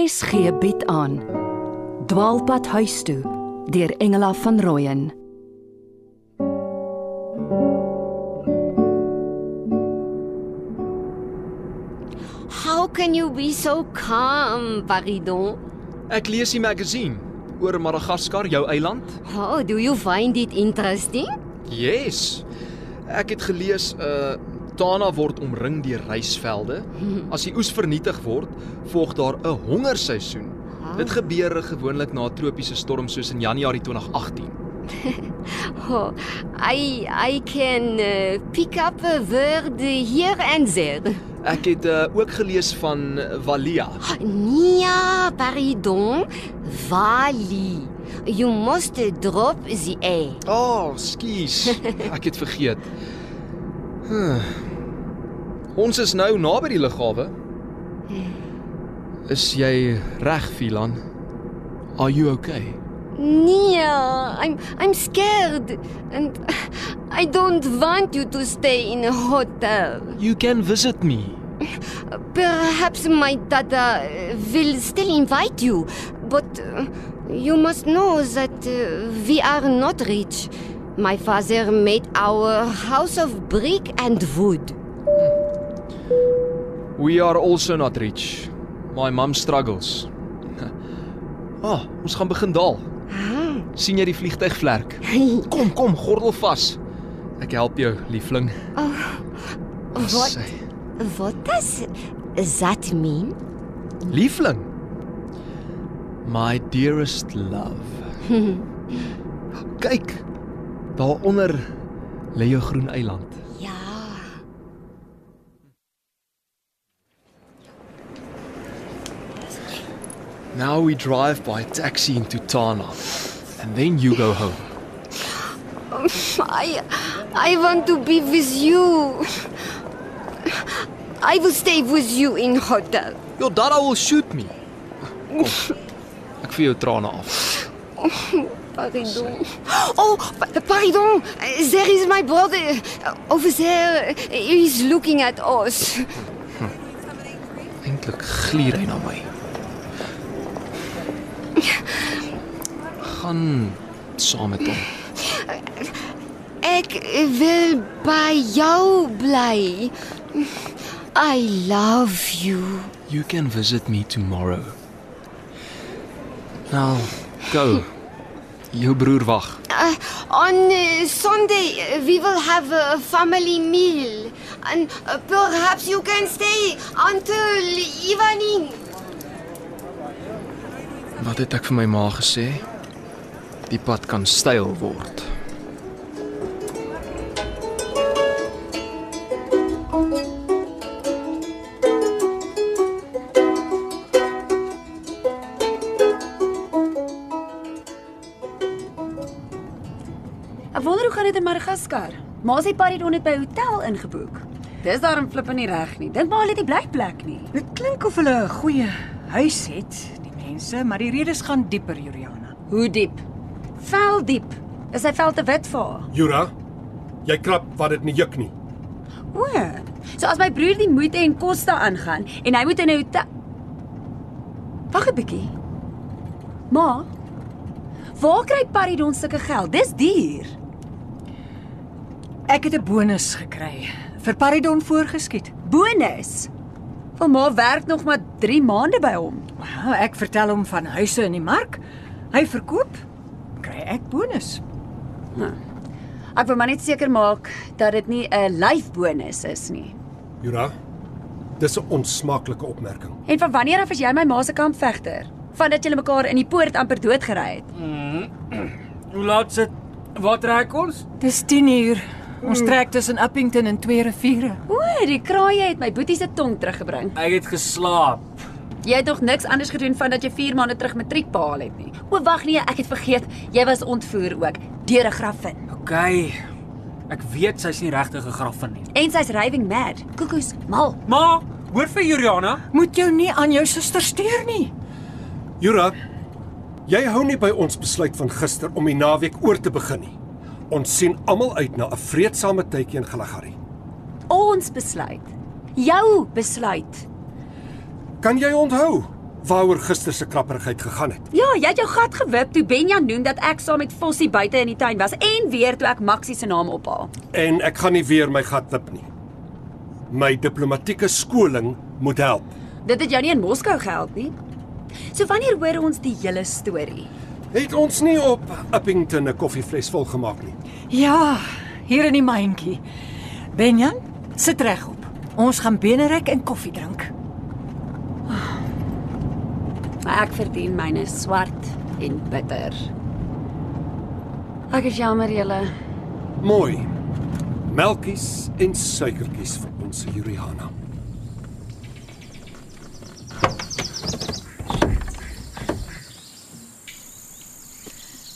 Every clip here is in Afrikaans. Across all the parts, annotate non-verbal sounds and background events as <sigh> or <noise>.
RSG bied aan Dwaalpad huis toe deur Engela van Rooyen How can you be so calm, Paridon? Ek lees die magazine oor Madagaskar, jou eiland. Oh, do you find it interesting? Yes. Ek het gelees uh Tana word omring deur rysvelde. <laughs> As die oes vernietig word, volg daar 'n hongerseisoen. Dit gebeur gewoonlik na 'n tropiese storm soos in Januarie 2018. <laughs> Oh, I I can uh, pick up a word here and there. <laughs> Ek het uh, ook gelees van Valia. Nia, pardon, Vali. You must drop the A. Oh, skus. Ek het vergeet. Ons is nou naby die lughawe. Is jy reg, Filan? Are you okay? Nia, I'm I'm scared and I don't want you to stay in a hotel. You can visit me. Perhaps my dada will still invite you, but you must know that uh, we are not rich. My father made our house of brick and wood. We are also not rich. My mom struggles. <laughs> Ah, oh, ons gaan begin daal. Ah. sien jy die vliegtygvlek? <laughs> Kom, kom, gordel vas. Ek help jou, liefling. What? Sy. What does that mean? Liefling. My dearest love. <laughs> Kyk. Daaronder lê jou groen eiland. Ja. Now we drive by taxi into Tana. And then you go home. I I want to be with you. I will stay with you in hotel. Your dada will shoot me. Kom. Ek vir jou trane af. <laughs> Pardon. Oh, pa- pardon. There is my brother over there. He's looking at us. Eintlik gluur hy na my. Gaan saam met hom. Ek wil by jou bly. I love you. You can visit me tomorrow. Now, go. Jou broer wag. Uh, on uh, Sunday, uh, we will have a family meal. And uh, perhaps you can stay until evening. Wat het ek vir my ma gesê? Die pad kan styl word. Dit in Madagaskar? Ma sê Paridon het by 'n hotel ingeboek. Dis daarom flip nie reg nie. Dink maar hulle het nie blykplek nie. Dit klink of hulle 'n goeie huis het, die mense, maar die redes gaan dieper, Juliana. Hoe diep? Vel diep. Is hy vel te wit vir haar? Jura, jy krap wat dit nie juk nie. O. So as my broer die moeite en koste aangaan en hy moet in 'n hotel Wag 'n bietjie. Ma, waar kry Paridon sulke geld? Dis duur. Ek het 'n bonus gekry vir Paridon voorgeskiet. Bonus. Van ma werk nog maar 3 maande by hom. Nou, ek vertel hom van huise in die mark. Hy verkoop, kry ek bonus. Ek wil maar net seker maak dat dit nie 'n lyfbonus is nie. Jura, dis 'n onsmaaklike opmerking. En van wanneer af is jy my ma se kampvegter? Vandat julle mekaar in die poort amper doodgery het. <clears throat> Hoe laat sit? Wat trek ons? Dis 10 uur. Ons trek tussen Uppington en Twee Riviere. O, die kraaie het my boetie se tong teruggebring. Ek het geslaap. Jy het nog niks anders gedoen van dat jy 4 maande terug matriek behaal het nie. O, wag nee, ek het vergeet. Jy was ontvoer ook deur 'n graffin. OK. Ek weet sy's nie regtig 'n graffin nie. En sy's raving mad. Koekoes, mal. Maar, hoor vir Juliana. Moet jou nie aan jou suster steur nie. Jura, jy hou nie by ons besluit van gister om die naweek oor te begin nie. Ons sien almal uit na 'n vreedsame tydjie in Galagari. Ons besluit. Jou besluit. Kan jy onthou waaroor gister se krapperigheid gegaan het. Ja, jy het jou gat gewip toe Benja noem dat ek saam met Fossie buite in die tuin was en weer toe ek Maxie se naam ophaal. En ek gaan nie weer my gat wip nie. My diplomatieke skoling moet help. Dit het jou nie in Moskou gehelp nie. So wanneer hoor ons die hele storie? Het ons nie op Uppington 'n koffievles vol gemaak nie. Ja, hier in die myntjie. Benjan, sit regop. Ons gaan binnenrek en koffie drink. Ek verdien myne swart en bitter. Ek is jammer julle. Mooi. Melkies en suikertjies vir ons Juliana.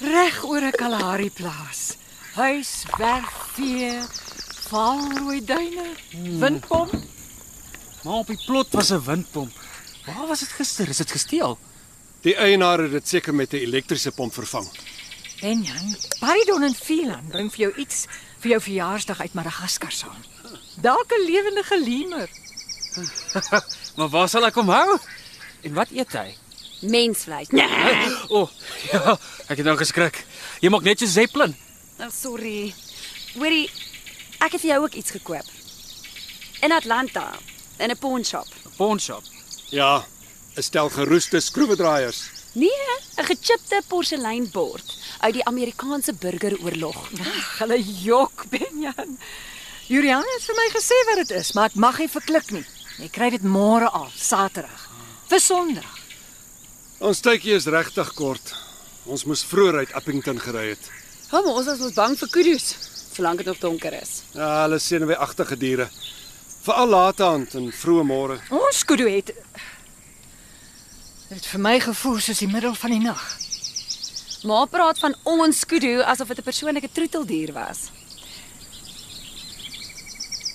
Reg oor 'n Kalahari plaas. Huis, werf, vee, valrooi duine, windpomp. Maar op die plot was 'n windpomp. Waar was dit gister? Is dit gesteel? Die eienaar het dit seker met 'n elektriese pomp vervang. Benjan, Paridon en Phelan bring vir jou iets vir jou verjaarsdag uit Madagaskar saam. Dalk 'n lewendige lemur. <laughs> Maar waar sal ek hom hou? En wat eet hy? Mensvleis. Nee. O, oh, ja, ek het nou geskrik. Jy maak net so Zeppelin. Oh, sorry. Hoorie, ek het vir jou ook iets gekoop. In Atlanta, in 'n pawn shop. 'n Pawn shop. Ja, 'n stel geroeste skroewedraaiers. Nee, 'n gechipte porseleinbord uit die Amerikaanse burgeroorlog. Ag, hulle jok, Benjan. Juliana het vir my gesê wat dit is, maar ek mag nie verklik nie. Jy kry dit môre al, Saterdag. Vir Sondag. Ons tydjie is regtig kort. Ons moes vroeër uit Uppington gery het. Ja, maar ons was mos bang vir kudu's, solank dit nog donker is. Ja, hulle senuweeagtige diere. Veral laat aand en vroeë môre. Ons kudu het Dit het vir my gevoel soos die middel van die nag. Ma praat van ons kudu asof dit 'n persoonlike troeteldier was.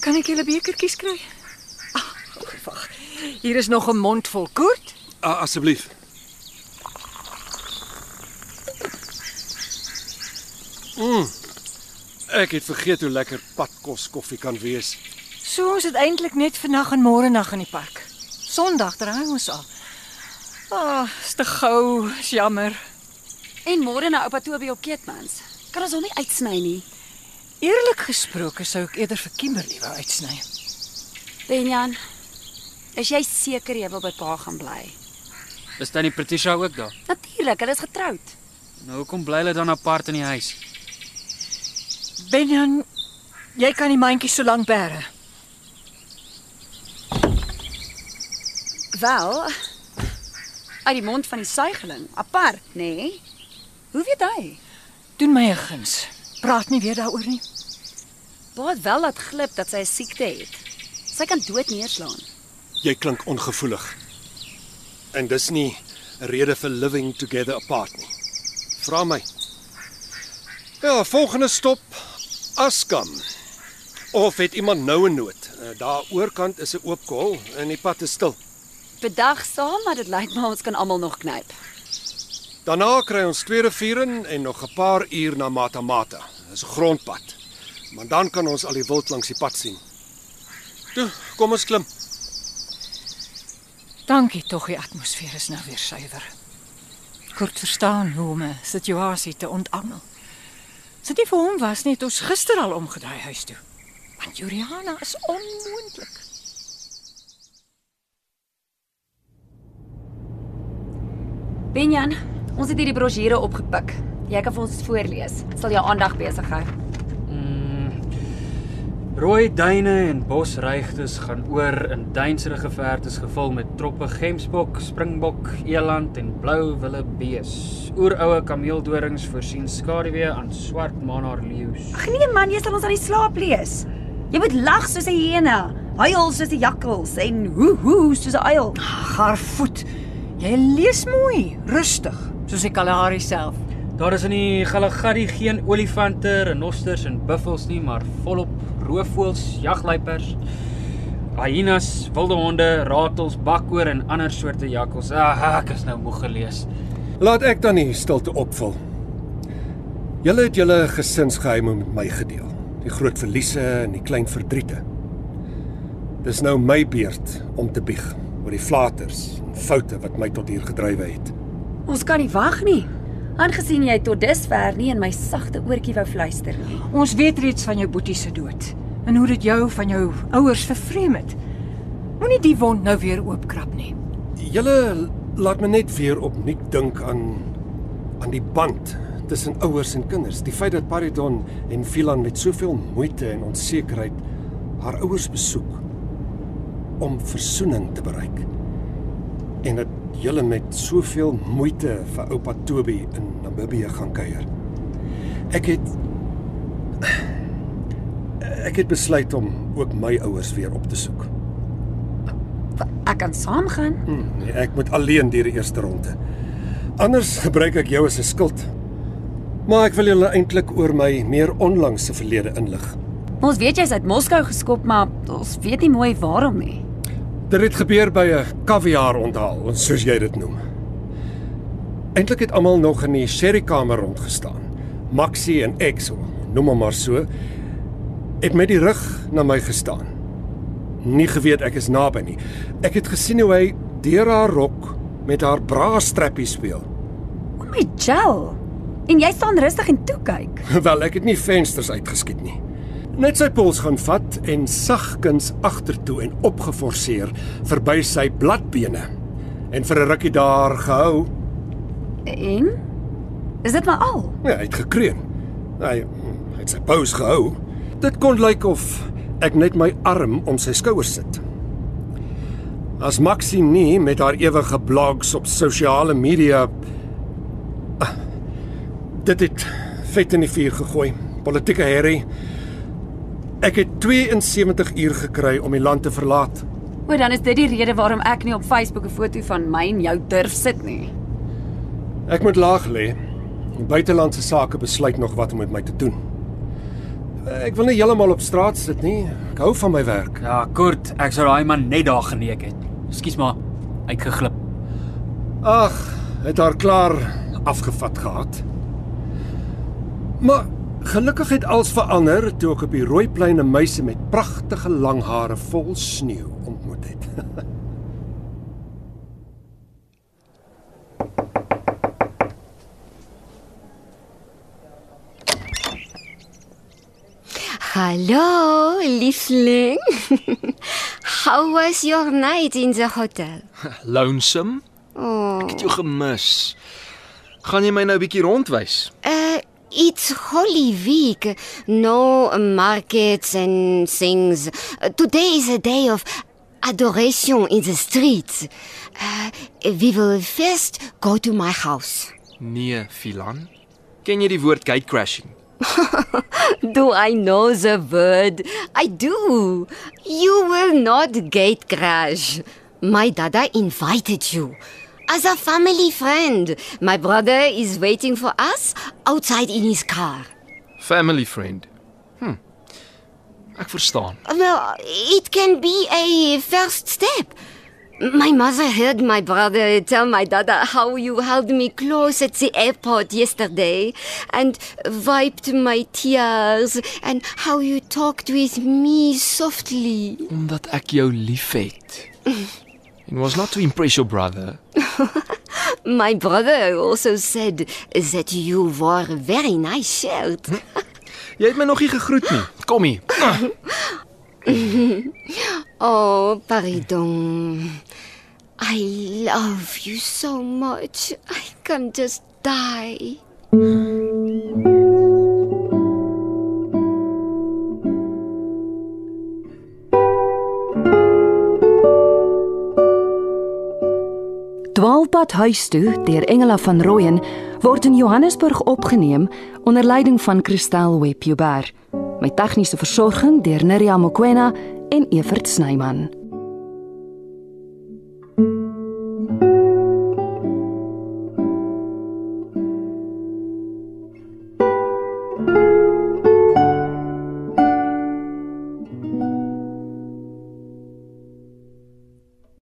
Kan ek julle bekertjies kry? Ag, wag. Hier is nog 'n mond vol koort. Ah, asseblief. Mm. Ek het vergeet hoe lekker padkos koffie kan wees. So ons het eintlik net vandag en môre nag in die park. Sondag draai ons al. Ag, oh, is te gou, is jammer. En môre na oupa Toby op Keetmans. Kan ons hom nie uitsny nie. Eerlik gesproke sou ek eerder vir Kimberley wou uitsny. Benjan, is jy seker jy wil by pa gaan bly? Is tannie Patricia ook daar? Natuurlik, hulle is getroud. Nou hoekom bly hulle dan apart in die huis? Benjan, jy kan die mandjie so lank bære. Wel, uit die mond van die suigeling, apart, nê? Nee? Hoe weet hy? Doen my 'n guns. Praat nie weer daaroor nie. Het wel laat glip dat sy 'n siekte het. Sy kan dood neerslaan. Jy klink ongevoelig. En dis nie 'n rede vir living together apart nie. Vra my. Ja, volgende stop Askam. Of het iemand nou 'n nood? Eh, Daar oorkant is 'n oop kol en die pad is stil. Bedag saam, maar dit lyk my ons kan almal nog knyp. Daarna kry ons twee riviere en nog 'n paar uur na Matamata. Dis 'n grondpad. Maar dan kan ons al die wild langs die pad sien. Toe, kom ons klim. Dankie tog, die atmosfeer is nou weer suiwer. Kort verstaan hoe om 'n situasie te ontangel. Sit nie vir hom was nie, het ons gister al omgedraai huis toe. Want Juliana is onmoontlik. Benjan, ons het hierdie brosjure opgepik. Jy kan vir ons voorlees. Dit sal jou aandag besig hou. Rooi duine en bosreigtes gaan oor in duinsrige vertes gevul met troppe gemsbok, springbok, eland en blou wille bees. Oeroue kameeldorings voorsien skaduwee aan swart manarleeu's. Ag nee man, jy sal ons aan die slaap lees. Jy moet lag soos 'n hyena, huil soos 'n jakkals en hoe hoe soos 'n uil. Garvoet. Jy lees mooi, rustig, soos die Kalahari self. Daar is in die Galagadi geen olifante, renosters en buffels nie, maar volop roofvoëls, jagluipers, hyenas, wilde honde, ratels, bakkoor en ander soorte jakkals. Ah, ek is nou moeg gelees. Laat ek dan die stilte opvul. Julle het julle gesinsgeheime met my gedeel. Die groot verliese en die klein verdriete. Dis nou my beurt om te bieg oor die flaters en foute wat my tot hier gedrywe het. Ons kan nie wag nie. Aangesien jy tot dusver nie in my sagte oortjie wou fluister nie. Ons weet reeds van jou boetie se dood en hoe dit jou van jou ouers vervreem het. Moenie die wond nou weer oopkrap nie. Julle laat my net weer opnuut dink aan aan die band tussen ouers en kinders. Die feit dat Paridon en Filan met soveel moeite en onsekerheid haar ouers besoek om versoening te bereik. En dat julle met soveel moeite vir oupa Toby in Namibië gaan kuier. Ek het ek het besluit om ook my ouers weer op te soek. Ek kan saamgaan. Hm, nee, ek moet alleen deur die eerste ronde. Anders gebruik ek jou as 'n skild. Maar ek wil julle eintlik oor my meer onlangse verlede inlig. Ons weet jy's uit Moskou geskop, maar ons weet nie mooi waarom nie. Dit het gebeur by 'n kaviaar onthaal, soos jy dit noem. Eintlik het almal nog in die sherrykamer rondgestaan. Maxie en ek, so, noem hom maar so, het met die rug na my gestaan. Nie geweet ek is naby nie. Ek het gesien hoe hy deur haar rok met haar braastrappie speel. O my gel. En jy staan rustig en toe kyk. <laughs> Wel, ek het nie vensters uitgeskiet nie. Net sy pols gaan vat en sagkens agtertoe en opgeforseer verby sy bladbene. En vir 'n rukkie daar gehou. En is dit maar al? Ja, hy het gekreun. Hy, hy het sy pose gehou. Dit kon lyk of ek net my arm om sy skouers sit. As Maxie nie met haar ewige blogs op sosiale media Ah, dit het vet in die vuur gegooi. Politieke herrie. Ek het 72 uur gekry om die land te verlaat. O, dan is dit die rede waarom ek nie op Facebook 'n foto van my en jou durf sit nie. Ek moet laag lê. Buitelandse sake besluit nog wat om met my te doen. Ek wil nie heeltemal op straat sit nie. Ek hou van my werk. Ja, kort, ek sou daai man net daar geneek het. Ekskuus maar, uitgeglip. Ag, het haar klaar afgevat gehad. Maar gelukkig het alles verander toe ek op die rooi plein 'n meisie met pragtige lang hare vol sneeu ontmoet het. <laughs> Hallo, liefling. <laughs> How was your night in the hotel? <laughs> Lonesome? Oh, Ek het jou gemis. Gaan jy my nou 'n bietjie rondwys? uh, it's Holy Week. No markets and things. Today is a day of adoration in the streets. Uh, we will first go to my house. Nee, Filan. Ken jy die woord gate crashing? <laughs> Do I know the word? I do. You will not gate crash. My dada invited you. As a family friend, my brother is waiting for us outside in his car. Family friend. Hm. Ek verstaan. Well, it can be a first step. My mother heard my brother tell my dad how you held me close at the airport yesterday and wiped my tears and how you talked with me softly. Omdat ek jou liefhet. <laughs> It was not to impress your brother. <laughs> My brother also said that you wore a very nice shirt. Jy het my nog nie gegroet nie. Kom hier. <laughs> Oh, pardon. I love you so much. I can just die. Dwaalpad huis toe deur Engela van Rooyen word in Johannesburg opgeneem onder leiding van Christel Webjuber. Met tegniese versorging deur Neriya Mkwena en Evert Snyman.